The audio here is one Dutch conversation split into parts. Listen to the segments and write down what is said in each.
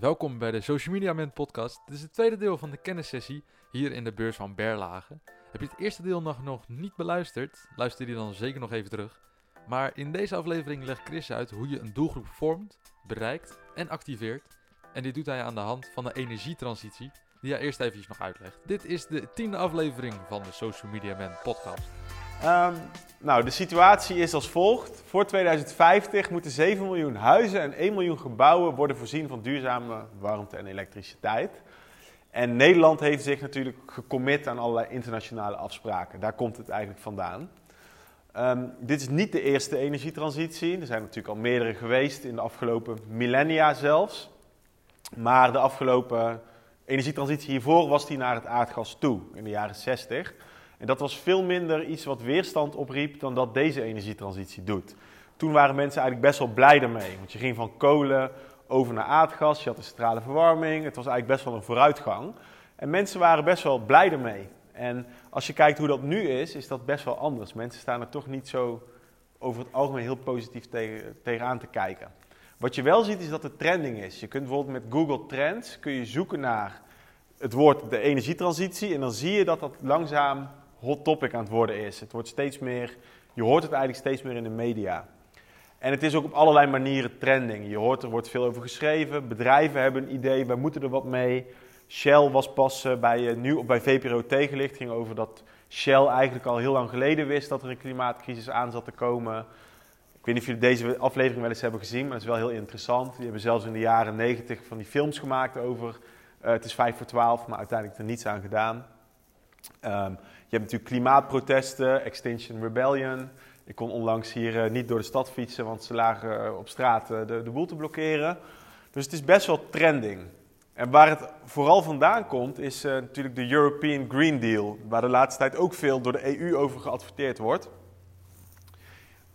Welkom bij de Social Media Man podcast. Dit is het tweede deel van de kennissessie hier in de beurs van Berlage. Heb je het eerste deel nog, nog niet beluisterd? Luister die dan zeker nog even terug. Maar in deze aflevering legt Chris uit hoe je een doelgroep vormt, bereikt en activeert. En dit doet hij aan de hand van de energietransitie, die hij eerst even nog uitlegt. Dit is de tiende aflevering van de Social Media Man podcast. Um, nou, de situatie is als volgt. Voor 2050 moeten 7 miljoen huizen en 1 miljoen gebouwen worden voorzien van duurzame warmte en elektriciteit. En Nederland heeft zich natuurlijk gecommit aan allerlei internationale afspraken. Daar komt het eigenlijk vandaan. Um, dit is niet de eerste energietransitie. Er zijn natuurlijk al meerdere geweest in de afgelopen millennia zelfs. Maar de afgelopen energietransitie hiervoor was die naar het aardgas toe in de jaren 60. En dat was veel minder iets wat weerstand opriep dan dat deze energietransitie doet. Toen waren mensen eigenlijk best wel blij ermee. Want je ging van kolen over naar aardgas, je had de centrale verwarming. Het was eigenlijk best wel een vooruitgang. En mensen waren best wel blij ermee. En als je kijkt hoe dat nu is, is dat best wel anders. Mensen staan er toch niet zo over het algemeen heel positief tegen, tegenaan te kijken. Wat je wel ziet is dat het trending is. Je kunt bijvoorbeeld met Google Trends kun je zoeken naar het woord de energietransitie. En dan zie je dat dat langzaam hot topic aan het worden is. Het wordt steeds meer, je hoort het eigenlijk steeds meer in de media. En het is ook op allerlei manieren trending. Je hoort, er wordt veel over geschreven. Bedrijven hebben een idee, wij moeten er wat mee. Shell was pas uh, bij, uh, nu, bij VPRO tegenlicht. ging over dat Shell eigenlijk al heel lang geleden wist dat er een klimaatcrisis aan zat te komen. Ik weet niet of jullie deze aflevering wel eens hebben gezien, maar het is wel heel interessant. Die hebben zelfs in de jaren negentig van die films gemaakt over uh, het is vijf voor twaalf, maar uiteindelijk er niets aan gedaan. Um, je hebt natuurlijk klimaatprotesten, Extinction Rebellion. Ik kon onlangs hier uh, niet door de stad fietsen, want ze lagen uh, op straat uh, de, de boel te blokkeren. Dus het is best wel trending. En waar het vooral vandaan komt, is natuurlijk de European Green Deal, waar de laatste tijd ook veel door de EU over geadverteerd wordt.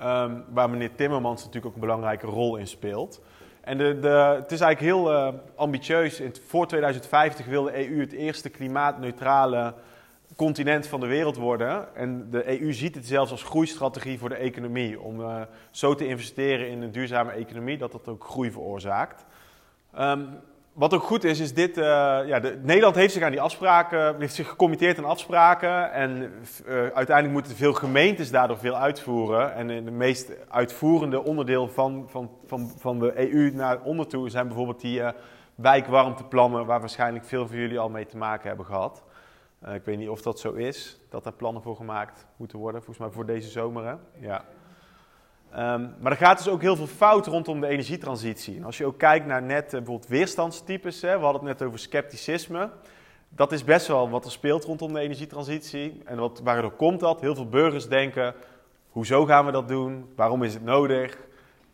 Um, waar meneer Timmermans natuurlijk ook een belangrijke rol in speelt. En de, de, het is eigenlijk heel ambitieus. Voor 2050 wil de EU het eerste klimaatneutrale continent van de wereld worden. En de EU ziet het zelfs als groeistrategie voor de economie. Om uh, zo te investeren in een duurzame economie, dat dat ook groei veroorzaakt. Um, wat ook goed is, is dit. Uh, ja, de, Nederland heeft zich aan die afspraken, heeft zich gecommitteerd aan afspraken. En uh, uiteindelijk moeten veel gemeentes daardoor veel uitvoeren. En de meest uitvoerende onderdeel van, van, van, van de EU naar onder toe zijn bijvoorbeeld die wijkwarmteplannen, waar waarschijnlijk veel van jullie al mee te maken hebben gehad. Uh, ik weet niet of dat zo is, dat daar plannen voor gemaakt moeten worden. Volgens mij voor deze zomer, hè? Ja. Um, maar er gaat dus ook heel veel fout rondom de energietransitie. En als je ook kijkt naar net uh, bijvoorbeeld weerstandstypes, hè, we hadden het net over scepticisme. Dat is best wel wat er speelt rondom de energietransitie. En wat, waardoor komt dat? Heel veel burgers denken, hoezo gaan we dat doen? Waarom is het nodig?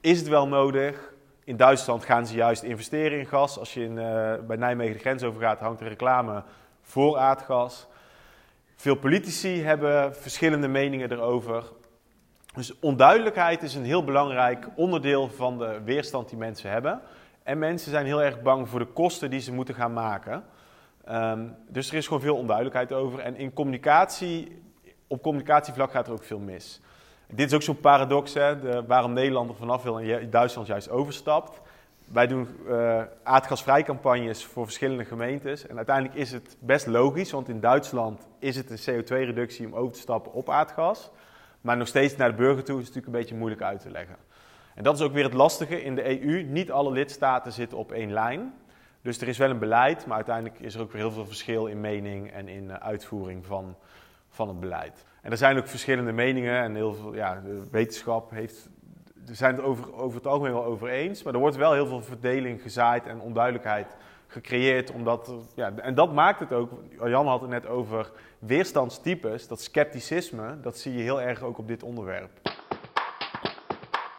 Is het wel nodig? In Duitsland gaan ze juist investeren in gas. Als je in, uh, bij Nijmegen de grens overgaat, hangt er reclame voor aardgas. Veel politici hebben verschillende meningen erover. Dus onduidelijkheid is een heel belangrijk onderdeel van de weerstand die mensen hebben. En mensen zijn heel erg bang voor de kosten die ze moeten gaan maken. Um, dus er is gewoon veel onduidelijkheid over. En in communicatie, op communicatievlak gaat er ook veel mis. Dit is ook zo'n paradox, hè, waarom Nederland er vanaf wil en Duitsland juist overstapt. Wij doen uh, aardgasvrij campagnes voor verschillende gemeentes. En uiteindelijk is het best logisch, want in Duitsland is het een CO2-reductie om over te stappen op aardgas. Maar nog steeds naar de burger toe is het natuurlijk een beetje moeilijk uit te leggen. En dat is ook weer het lastige in de EU. Niet alle lidstaten zitten op één lijn. Dus er is wel een beleid, maar uiteindelijk is er ook weer heel veel verschil in mening en in uh, uitvoering van, van het beleid. En er zijn ook verschillende meningen en heel veel, ja, de wetenschap heeft we zijn het over, over het algemeen wel over eens. Maar er wordt wel heel veel verdeling gezaaid en onduidelijkheid gecreëerd. Omdat, ja, en dat maakt het ook. Jan had het net over weerstandstypes. Dat scepticisme, dat zie je heel erg ook op dit onderwerp.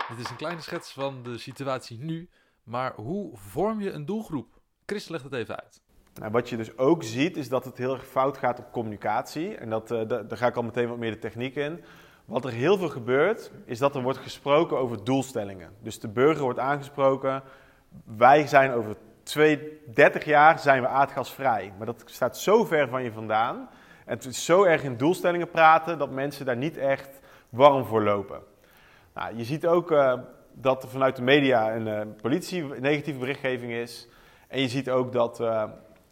Dit is een kleine schets van de situatie nu. Maar hoe vorm je een doelgroep? Chris legt het even uit. Nou, wat je dus ook ziet, is dat het heel erg fout gaat op communicatie. En dat, uh, daar ga ik al meteen wat meer de techniek in. Wat er heel veel gebeurt, is dat er wordt gesproken over doelstellingen. Dus de burger wordt aangesproken, wij zijn over 2, 30 jaar zijn we aardgasvrij. Maar dat staat zo ver van je vandaan. En het is zo erg in doelstellingen praten dat mensen daar niet echt warm voor lopen. Nou, je ziet ook uh, dat er vanuit de media en uh, politie negatieve berichtgeving is. En je ziet ook dat, uh,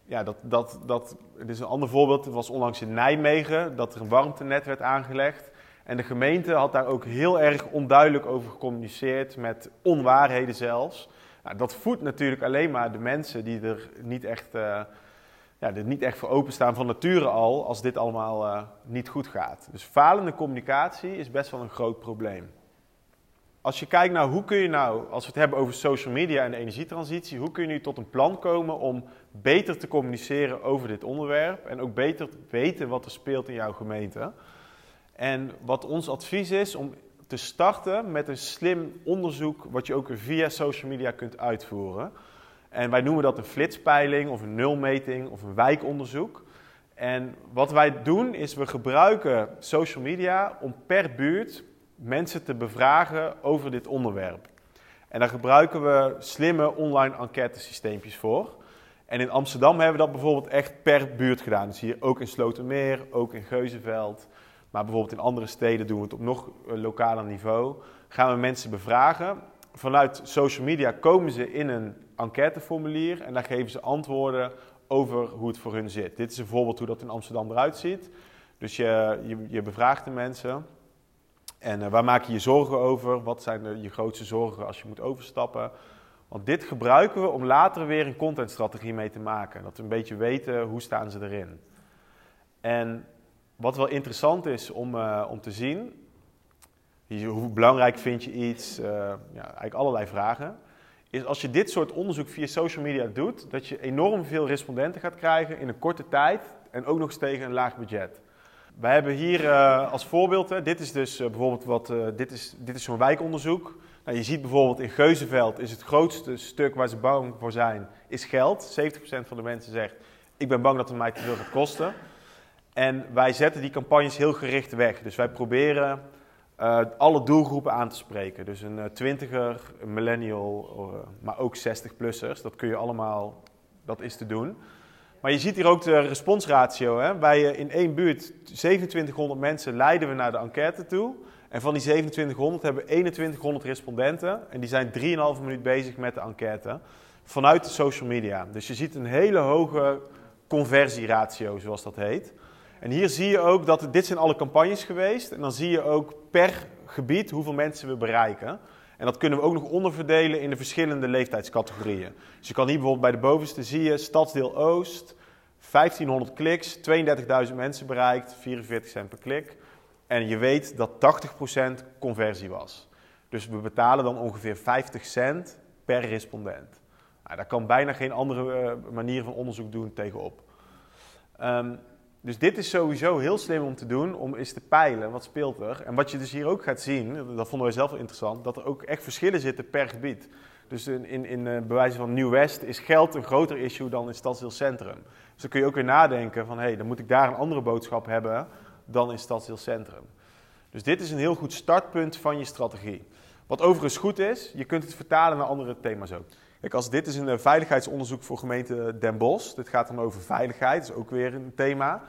ja, dat, dat, dat, dit is een ander voorbeeld, het was onlangs in Nijmegen, dat er een warmtenet werd aangelegd. En de gemeente had daar ook heel erg onduidelijk over gecommuniceerd, met onwaarheden zelfs. Nou, dat voedt natuurlijk alleen maar de mensen die er niet echt, uh, ja, er niet echt voor openstaan van nature al, als dit allemaal uh, niet goed gaat. Dus falende communicatie is best wel een groot probleem. Als je kijkt naar hoe kun je nou, als we het hebben over social media en de energietransitie, hoe kun je nu tot een plan komen om beter te communiceren over dit onderwerp en ook beter te weten wat er speelt in jouw gemeente. En wat ons advies is om te starten met een slim onderzoek wat je ook via social media kunt uitvoeren. En wij noemen dat een flitspeiling of een nulmeting of een wijkonderzoek. En wat wij doen is we gebruiken social media om per buurt mensen te bevragen over dit onderwerp. En daar gebruiken we slimme online enquêtesysteempjes voor. En in Amsterdam hebben we dat bijvoorbeeld echt per buurt gedaan. Dus hier ook in Slotermeer, ook in Geuzenveld. Maar bijvoorbeeld in andere steden doen we het op nog lokaler niveau. Gaan we mensen bevragen. Vanuit social media komen ze in een enquêteformulier en daar geven ze antwoorden over hoe het voor hun zit. Dit is een voorbeeld hoe dat in Amsterdam eruit ziet. Dus je, je, je bevraagt de mensen. En uh, waar maak je je zorgen over? Wat zijn de, je grootste zorgen als je moet overstappen? Want dit gebruiken we om later weer een contentstrategie mee te maken. Dat we een beetje weten hoe staan ze erin. En wat wel interessant is om, uh, om te zien, hoe belangrijk vind je iets, uh, ja, eigenlijk allerlei vragen, is als je dit soort onderzoek via social media doet, dat je enorm veel respondenten gaat krijgen in een korte tijd en ook nog eens tegen een laag budget. Wij hebben hier uh, als voorbeeld, hè, dit is dus bijvoorbeeld wat, dit is, dit is zo'n wijkonderzoek. Nou, je ziet bijvoorbeeld in Geuzenveld is het grootste stuk waar ze bang voor zijn, is geld. 70% van de mensen zegt, ik ben bang dat het mij te veel gaat kosten. En wij zetten die campagnes heel gericht weg. Dus wij proberen uh, alle doelgroepen aan te spreken. Dus een uh, twintiger, een millennial, uh, maar ook 60-plussers. Dat kun je allemaal, dat is te doen. Maar je ziet hier ook de responsratio. Hè? Bij in één buurt, 2700 mensen leiden we naar de enquête toe. En van die 2700 hebben we 2100 respondenten. En die zijn 3,5 minuut bezig met de enquête. Vanuit de social media. Dus je ziet een hele hoge conversieratio, zoals dat heet. En hier zie je ook dat dit zijn alle campagnes geweest. En dan zie je ook per gebied hoeveel mensen we bereiken. En dat kunnen we ook nog onderverdelen in de verschillende leeftijdscategorieën. Dus je kan hier bijvoorbeeld bij de bovenste zie je Stadsdeel Oost, 1500 kliks, 32.000 mensen bereikt, 44 cent per klik. En je weet dat 80% conversie was. Dus we betalen dan ongeveer 50 cent per respondent. Nou, daar kan bijna geen andere uh, manier van onderzoek doen tegenop. Um, dus dit is sowieso heel slim om te doen, om eens te peilen wat speelt er. En wat je dus hier ook gaat zien, dat vonden wij zelf wel interessant, dat er ook echt verschillen zitten per gebied. Dus in, in, uh, bewijzen van Nieuw-West is geld een groter issue dan in Stadsdeel Centrum. Dus dan kun je ook weer nadenken van, hé, hey, dan moet ik daar een andere boodschap hebben dan in Stadsdeel Centrum. Dus dit is een heel goed startpunt van je strategie. Wat overigens goed is, je kunt het vertalen naar andere thema's ook. Kijk, als dit is een veiligheidsonderzoek voor gemeente Den Bosch. Dit gaat dan over veiligheid, dat is ook weer een thema.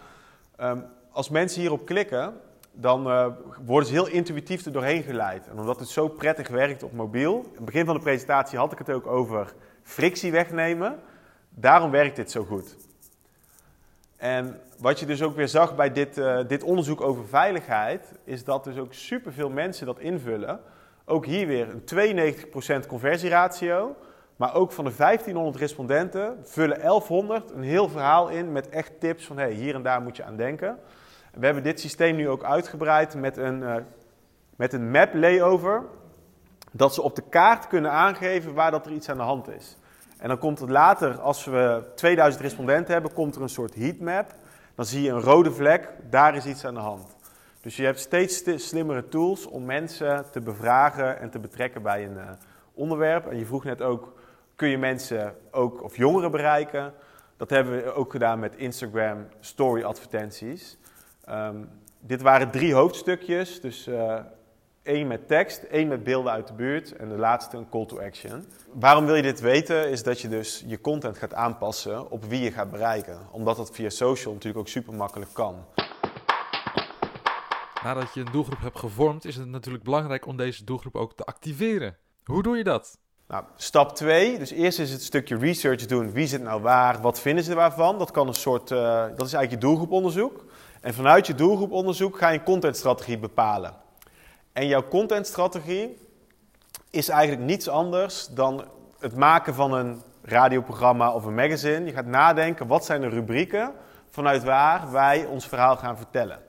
Um, als mensen hierop klikken, dan uh, worden ze heel intuïtief er doorheen geleid. En omdat het zo prettig werkt op mobiel. In het begin van de presentatie had ik het ook over frictie wegnemen. Daarom werkt dit zo goed. En wat je dus ook weer zag bij dit, uh, dit onderzoek over veiligheid, is dat dus ook superveel mensen dat invullen. Ook hier weer een 92% conversieratio. Maar ook van de 1500 respondenten vullen 1100 een heel verhaal in met echt tips van hey, hier en daar moet je aan denken. We hebben dit systeem nu ook uitgebreid met een, uh, met een map layover. Dat ze op de kaart kunnen aangeven waar dat er iets aan de hand is. En dan komt het later, als we 2000 respondenten hebben, komt er een soort heatmap. Dan zie je een rode vlek, daar is iets aan de hand. Dus je hebt steeds slimmere tools om mensen te bevragen en te betrekken bij een uh, onderwerp. En je vroeg net ook, kun je mensen ook, of jongeren bereiken. Dat hebben we ook gedaan met Instagram story advertenties. Um, dit waren drie hoofdstukjes, dus uh, één met tekst, één met beelden uit de buurt en de laatste een call to action. Waarom wil je dit weten? Is dat je dus je content gaat aanpassen op wie je gaat bereiken. Omdat dat via social natuurlijk ook super makkelijk kan. Nadat je een doelgroep hebt gevormd, is het natuurlijk belangrijk om deze doelgroep ook te activeren. Hoe doe je dat? Nou, stap 2, dus eerst is het stukje research doen. Wie zit nou waar? Wat vinden ze waarvan? Dat, kan een soort, uh, dat is eigenlijk je doelgroeponderzoek. En vanuit je doelgroeponderzoek ga je een contentstrategie bepalen. En jouw contentstrategie is eigenlijk niets anders dan het maken van een radioprogramma of een magazine. Je gaat nadenken, wat zijn de rubrieken vanuit waar wij ons verhaal gaan vertellen.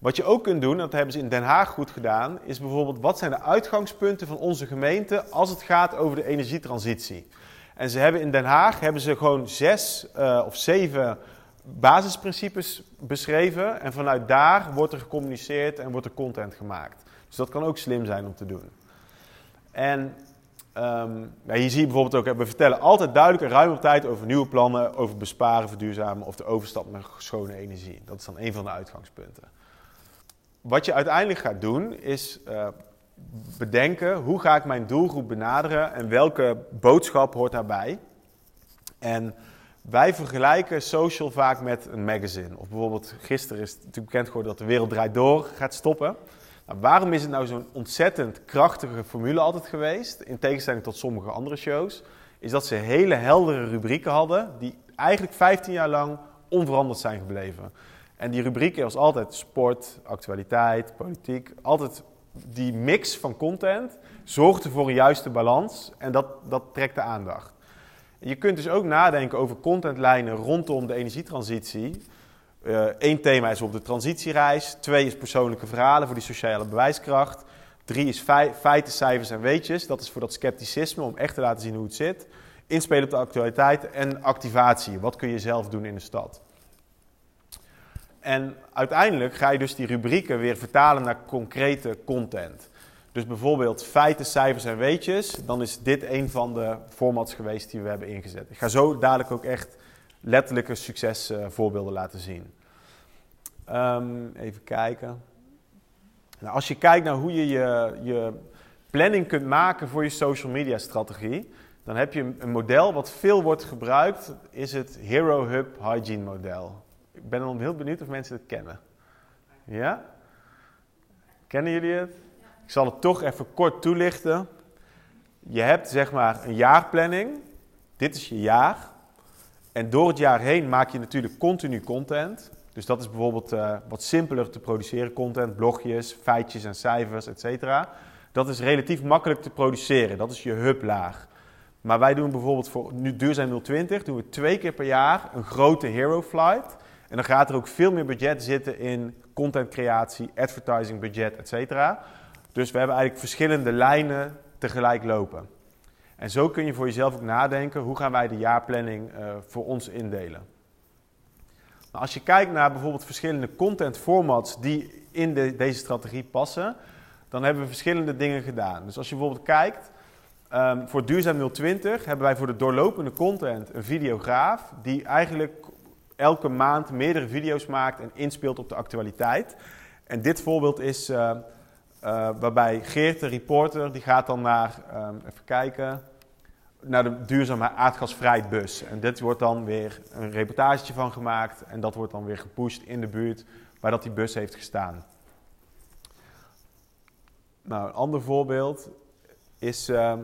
Wat je ook kunt doen, dat hebben ze in Den Haag goed gedaan, is bijvoorbeeld wat zijn de uitgangspunten van onze gemeente als het gaat over de energietransitie. En ze hebben in Den Haag hebben ze gewoon zes uh, of zeven basisprincipes beschreven. En vanuit daar wordt er gecommuniceerd en wordt er content gemaakt. Dus dat kan ook slim zijn om te doen. En nou, hier zie je bijvoorbeeld ook, we vertellen altijd duidelijk en ruim op tijd over nieuwe plannen, over besparen, verduurzamen of de overstap naar schone energie. Dat is dan een van de uitgangspunten. Wat je uiteindelijk gaat doen is uh, bedenken hoe ga ik mijn doelgroep benaderen en welke boodschap hoort daarbij. En wij vergelijken social vaak met een magazine. Of bijvoorbeeld, gisteren is het natuurlijk bekend geworden dat de wereld draait door gaat stoppen. Nou, waarom is het nou zo'n ontzettend krachtige formule altijd geweest, in tegenstelling tot sommige andere shows? Is dat ze hele heldere rubrieken hadden, die eigenlijk 15 jaar lang onveranderd zijn gebleven. En die rubrieken was altijd sport, actualiteit, politiek. Altijd die mix van content zorgde voor een juiste balans en dat, dat trekt de aandacht. Je kunt dus ook nadenken over contentlijnen rondom de energietransitie. Eén uh, thema is op de transitiereis. Twee is persoonlijke verhalen voor die sociale bewijskracht. Drie is feiten, cijfers en weetjes. Dat is voor dat scepticisme om echt te laten zien hoe het zit. Inspelen op de actualiteit en activatie. Wat kun je zelf doen in de stad? En uiteindelijk ga je dus die rubrieken weer vertalen naar concrete content. Dus bijvoorbeeld feiten, cijfers en weetjes. Dan is dit een van de formats geweest die we hebben ingezet. Ik ga zo dadelijk ook echt letterlijke succesvoorbeelden laten zien. Um, even kijken. Nou, als je kijkt naar hoe je, je je planning kunt maken voor je social media strategie, dan heb je een model wat veel wordt gebruikt, is het Hero Hub Hygiene model. Ik ben dan heel benieuwd of mensen het kennen. Ja? Kennen jullie het? Ik zal het toch even kort toelichten. Je hebt zeg maar een jaarplanning. Dit is je jaar. En door het jaar heen maak je natuurlijk continu content. Dus dat is bijvoorbeeld uh, wat simpeler te produceren content, blogjes, feitjes en cijfers, etc. Dat is relatief makkelijk te produceren. Dat is je hublaag. Maar wij doen bijvoorbeeld voor nu Duurzaam 020 doen we twee keer per jaar een grote hero flight. En dan gaat er ook veel meer budget zitten in contentcreatie, advertising budget, etc. Dus we hebben eigenlijk verschillende lijnen tegelijk lopen. En zo kun je voor jezelf ook nadenken, hoe gaan wij de jaarplanning uh, voor ons indelen? Nou, als je kijkt naar bijvoorbeeld verschillende content formats die in de, deze strategie passen, dan hebben we verschillende dingen gedaan. Dus als je bijvoorbeeld kijkt, um, voor Duurzaam 020 hebben wij voor de doorlopende content een videograaf die eigenlijk elke maand meerdere video's maakt en inspeelt op de actualiteit. En dit voorbeeld is uh, uh, waarbij Geert, de reporter, die gaat dan naar, um, even kijken, naar de duurzame aardgasvrij bus. En dit wordt dan weer een reportage van gemaakt en dat wordt dan weer gepusht in de buurt waar dat die bus heeft gestaan. Nou, een ander voorbeeld is uh,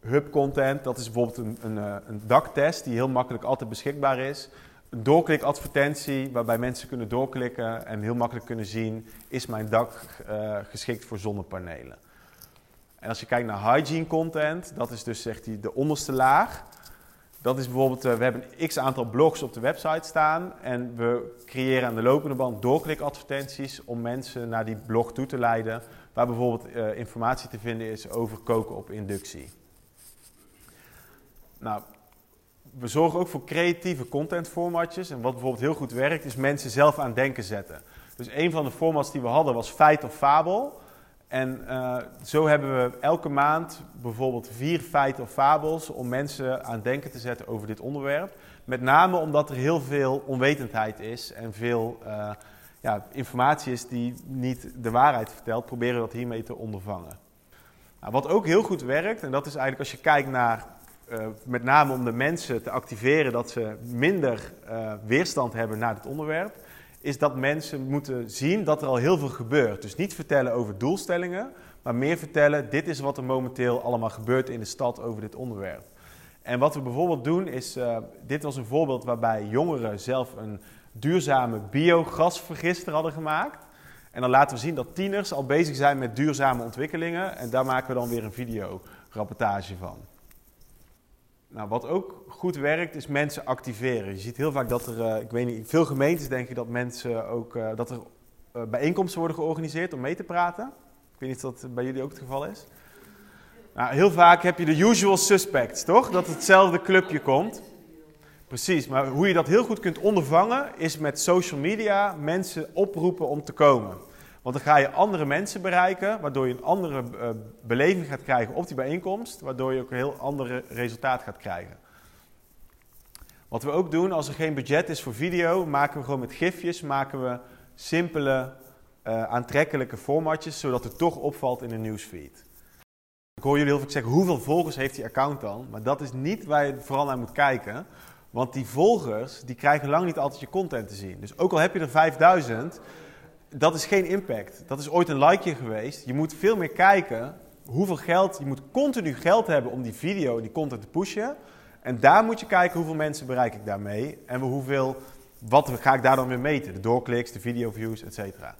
hub content. Dat is bijvoorbeeld een, een, eh, een daktest die heel makkelijk altijd beschikbaar is doorklikadvertentie waarbij mensen kunnen doorklikken en heel makkelijk kunnen zien: is mijn dak uh, geschikt voor zonnepanelen? En als je kijkt naar hygiene content, dat is dus zegt hij de onderste laag. Dat is bijvoorbeeld, uh, we hebben een x aantal blogs op de website staan en we creëren aan de lopende band doorklikadvertenties om mensen naar die blog toe te leiden, waar bijvoorbeeld uh, informatie te vinden is over koken op inductie. Nou, we zorgen ook voor creatieve contentformatjes. En wat bijvoorbeeld heel goed werkt, is mensen zelf aan denken zetten. Dus een van de formats die we hadden was feit of fabel. En uh, zo hebben we elke maand bijvoorbeeld vier feiten of fabels om mensen aan denken te zetten over dit onderwerp. Met name omdat er heel veel onwetendheid is en veel uh, ja, informatie is die niet de waarheid vertelt, proberen we dat hiermee te ondervangen. Nou, wat ook heel goed werkt, en dat is eigenlijk als je kijkt naar uh, met name om de mensen te activeren dat ze minder uh, weerstand hebben naar het onderwerp, is dat mensen moeten zien dat er al heel veel gebeurt. Dus niet vertellen over doelstellingen, maar meer vertellen, dit is wat er momenteel allemaal gebeurt in de stad over dit onderwerp. En wat we bijvoorbeeld doen is, uh, dit was een voorbeeld waarbij jongeren zelf een duurzame biogasvergister hadden gemaakt. En dan laten we zien dat tieners al bezig zijn met duurzame ontwikkelingen. En daar maken we dan weer een videorapportage van. Nou, wat ook goed werkt, is mensen activeren. Je ziet heel vaak dat er, uh, ik weet niet, veel gemeentes denken dat mensen ook, uh, dat er uh, bijeenkomsten worden georganiseerd om mee te praten. Ik weet niet of dat bij jullie ook het geval is. Nou, heel vaak heb je de usual suspects, toch? Dat hetzelfde clubje komt. Precies, maar hoe je dat heel goed kunt ondervangen is met social media mensen oproepen om te komen. Want dan ga je andere mensen bereiken, waardoor je een andere uh, beleving gaat krijgen op die bijeenkomst, waardoor je ook een heel ander resultaat gaat krijgen. Wat we ook doen, als er geen budget is voor video, maken we gewoon met gifjes, maken we simpele, uh, aantrekkelijke formatjes, zodat het toch opvalt in de newsfeed. Ik hoor jullie heel vaak zeggen, hoeveel volgers heeft die account dan? Maar dat is niet waar je vooral naar moet kijken. Want die volgers, die krijgen lang niet altijd je content te zien. Dus ook al heb je er 5000, dat is geen impact. Dat is ooit een likeje geweest. Je moet veel meer kijken hoeveel geld, je moet continu geld hebben om die video die content te pushen. En daar moet je kijken hoeveel mensen bereik ik daarmee. En hoeveel, wat ga ik daar dan weer meten? De doorkliks, de videoviews, et cetera.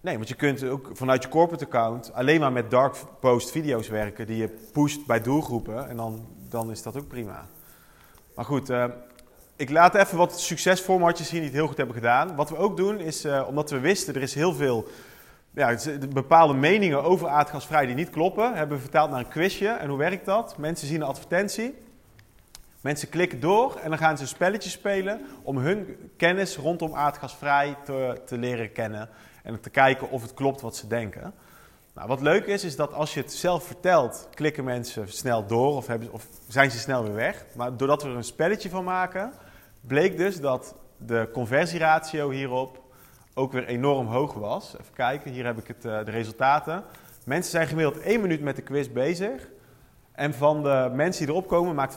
Nee, want je kunt ook vanuit je corporate account alleen maar met dark post video's werken die je pusht bij doelgroepen. En dan, dan is dat ook prima. Maar goed, uh, ik laat even wat succesformatjes zien die het heel goed hebben gedaan. Wat we ook doen is, uh, omdat we wisten, er is heel veel ja, bepaalde meningen over aardgasvrij die niet kloppen, hebben we vertaald naar een quizje. En hoe werkt dat? Mensen zien een advertentie. Mensen klikken door en dan gaan ze een spelletje spelen om hun kennis rondom aardgasvrij te, te leren kennen en te kijken of het klopt wat ze denken. Nou, wat leuk is, is dat als je het zelf vertelt, klikken mensen snel door of, hebben, of zijn ze snel weer weg. Maar doordat we er een spelletje van maken, bleek dus dat de conversieratio hierop ook weer enorm hoog was. Even kijken, hier heb ik het, uh, de resultaten. Mensen zijn gemiddeld één minuut met de quiz bezig. En van de mensen die erop komen, maakt 85%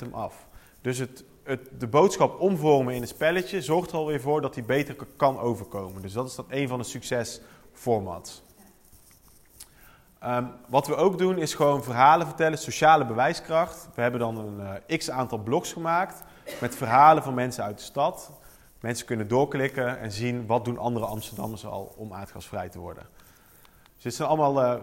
hem af. Dus het, het, de boodschap omvormen in een spelletje zorgt er alweer voor dat hij beter kan overkomen. Dus dat is dat een van de succesformats. Um, wat we ook doen is gewoon verhalen vertellen, sociale bewijskracht. We hebben dan een uh, x aantal blogs gemaakt met verhalen van mensen uit de stad. Mensen kunnen doorklikken en zien wat doen andere Amsterdammers al om aardgasvrij te worden. Dus dit zijn allemaal uh,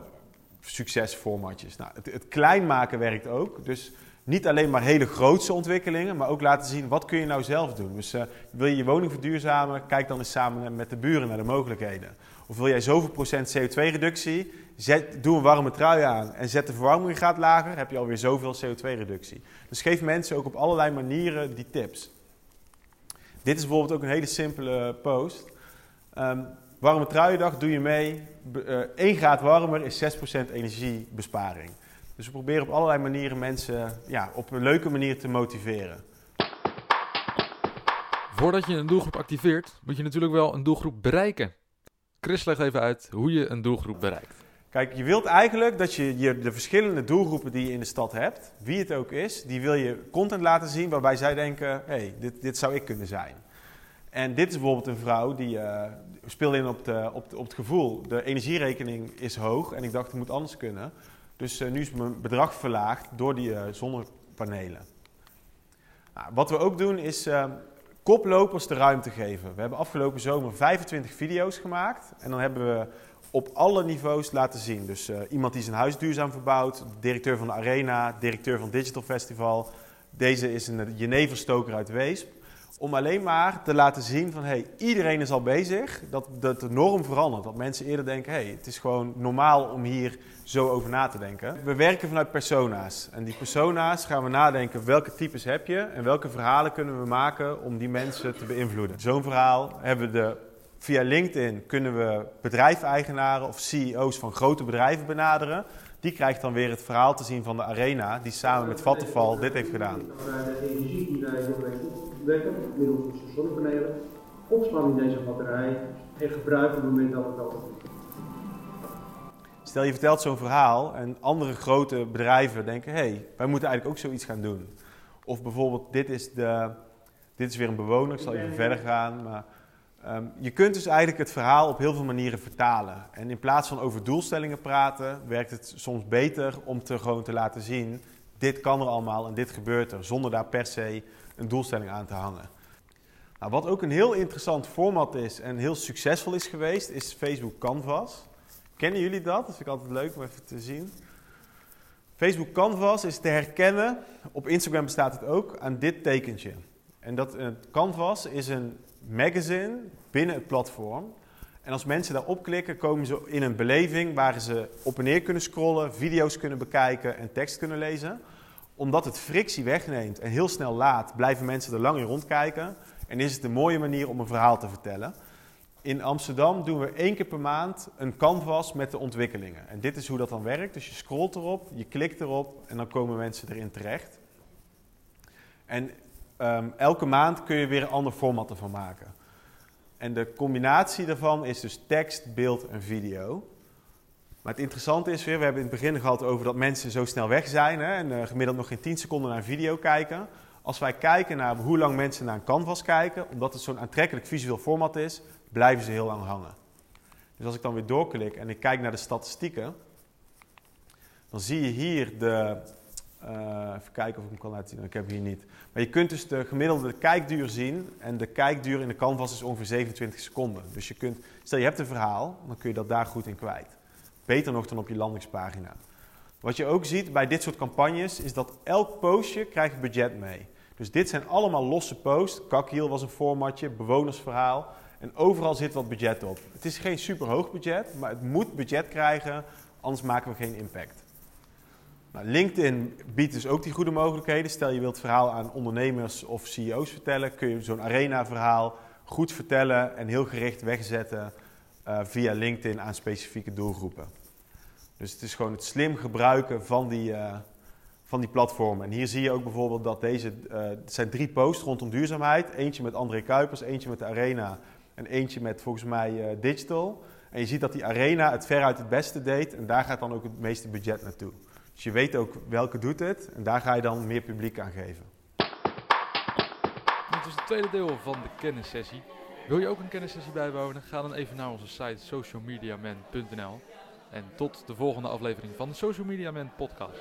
succesformatjes. Nou, het, het klein maken werkt ook. Dus niet alleen maar hele grootse ontwikkelingen, maar ook laten zien wat kun je nou zelf doen. Dus uh, wil je je woning verduurzamen, kijk dan eens samen met de buren naar de mogelijkheden. Of wil jij zoveel procent CO2-reductie, doe een warme trui aan en zet de verwarming lager, heb je alweer zoveel CO2-reductie. Dus geef mensen ook op allerlei manieren die tips. Dit is bijvoorbeeld ook een hele simpele post. Um, warme truiendag doe je mee. Uh, 1 graad warmer is 6% energiebesparing. Dus we proberen op allerlei manieren mensen ja, op een leuke manier te motiveren. Voordat je een doelgroep activeert, moet je natuurlijk wel een doelgroep bereiken. Chris legt even uit hoe je een doelgroep bereikt. Kijk, je wilt eigenlijk dat je, de verschillende doelgroepen die je in de stad hebt, wie het ook is, die wil je content laten zien waarbij zij denken, hé, hey, dit, dit zou ik kunnen zijn. En dit is bijvoorbeeld een vrouw die uh, speelde in op, de, op, op het gevoel, de energierekening is hoog en ik dacht, het moet anders kunnen. Dus uh, nu is mijn bedrag verlaagd door die uh, zonnepanelen. Nou, wat we ook doen is koplopers de ruimte geven. We hebben afgelopen zomer 25 video's gemaakt. En dan hebben we op alle niveaus laten zien. Dus iemand die zijn huis duurzaam verbouwt, directeur van de Arena, directeur van Digital Festival. Deze is een jeneverstoker uit Weesp om alleen maar te laten zien van hey, iedereen is al bezig, dat, dat de norm verandert. Dat mensen eerder denken, hey, het is gewoon normaal om hier zo over na te denken. We werken vanuit persona's. En die persona's gaan we nadenken welke types heb je en welke verhalen kunnen we maken om die mensen te beïnvloeden. Zo'n verhaal hebben we de, via LinkedIn kunnen we bedrijfseigenaren of CEO's van grote bedrijven benaderen. Die krijgt dan weer het verhaal te zien van de arena, die samen met Vattenfall dit heeft gedaan wekken middels zonnepanelen, opspanning deze batterij en gebruiken op het moment dat het nodig is. Stel je vertelt zo'n verhaal en andere grote bedrijven denken: hé, hey, wij moeten eigenlijk ook zoiets gaan doen. Of bijvoorbeeld, dit is, de, dit is weer een bewoner, ik zal even verder gaan. Maar Ehm, je kunt dus eigenlijk het verhaal op heel veel manieren vertalen. En in plaats van over doelstellingen praten, werkt het soms beter om te gewoon te laten zien: dit kan er allemaal en dit gebeurt er, zonder daar per se een doelstelling aan te hangen. Nou, wat ook een heel interessant format is en heel succesvol is geweest, is Facebook Canvas. Kennen jullie dat? Dat vind ik altijd leuk om even te zien. Facebook Canvas is te herkennen, op Instagram bestaat het ook, aan dit tekentje. En dat uh, Canvas is een magazine binnen het platform. En als mensen daarop klikken, komen ze in een beleving waar ze op en neer kunnen scrollen, video's kunnen bekijken en tekst kunnen lezen. Omdat het frictie wegneemt en heel snel laat, blijven mensen er lang in rondkijken. En is het een mooie manier om een verhaal te vertellen. In Amsterdam doen we één keer per maand een canvas met de ontwikkelingen. En dit is hoe dat dan werkt. Dus je scrolt erop, je klikt erop en dan komen mensen erin terecht. En um, elke maand kun je weer een ander format ervan maken. En de combinatie daarvan is dus tekst, beeld en video. Maar het interessante is weer, we hebben in het begin gehad over dat mensen zo snel weg zijn hè, en uh, gemiddeld nog geen 10 seconden naar een video kijken. Als wij kijken naar hoe lang mensen naar een canvas kijken, omdat het zo'n aantrekkelijk visueel format is, blijven ze heel lang hangen. Dus als ik dan weer doorklik en ik kijk naar de statistieken, dan zie je hier de. Uh, even kijken of ik hem kan laten zien. Ik heb hem hier niet. Maar je kunt dus de gemiddelde kijkduur zien. En de kijkduur in de canvas is ongeveer 27 seconden. Dus je kunt, stel je hebt een verhaal, dan kun je dat daar goed in kwijt. Beter nog dan op je landingspagina. Wat je ook ziet bij dit soort campagnes is dat elk postje krijgt budget mee. Dus dit zijn allemaal losse posts. Kakhiel was een formatje, bewonersverhaal. En overal zit wat budget op. Het is geen super hoog budget, maar het moet budget krijgen, anders maken we geen impact. Nou, LinkedIn biedt dus ook die goede mogelijkheden. Stel je wilt verhaal aan ondernemers of CEO's vertellen, kun je zo'n arena-verhaal goed vertellen en heel gericht wegzetten uh, via LinkedIn aan specifieke doelgroepen. Dus het is gewoon het slim gebruiken van die, uh, van die platformen. En hier zie je ook bijvoorbeeld dat deze, het zijn drie posts rondom duurzaamheid. Eentje met André Kuipers, eentje met de Arena en eentje met volgens mij Digital. En je ziet dat die Arena het veruit het beste deed en daar gaat dan ook het meeste budget naartoe. Dus je weet ook welke doet het en daar ga je dan meer publiek aan geven. Dit is het tweede deel van de kennissessie. Wil je ook een kennissessie bijwonen? Ga dan even naar onze site socialmediaman.nl. En tot de volgende aflevering van de Social Media Man podcast.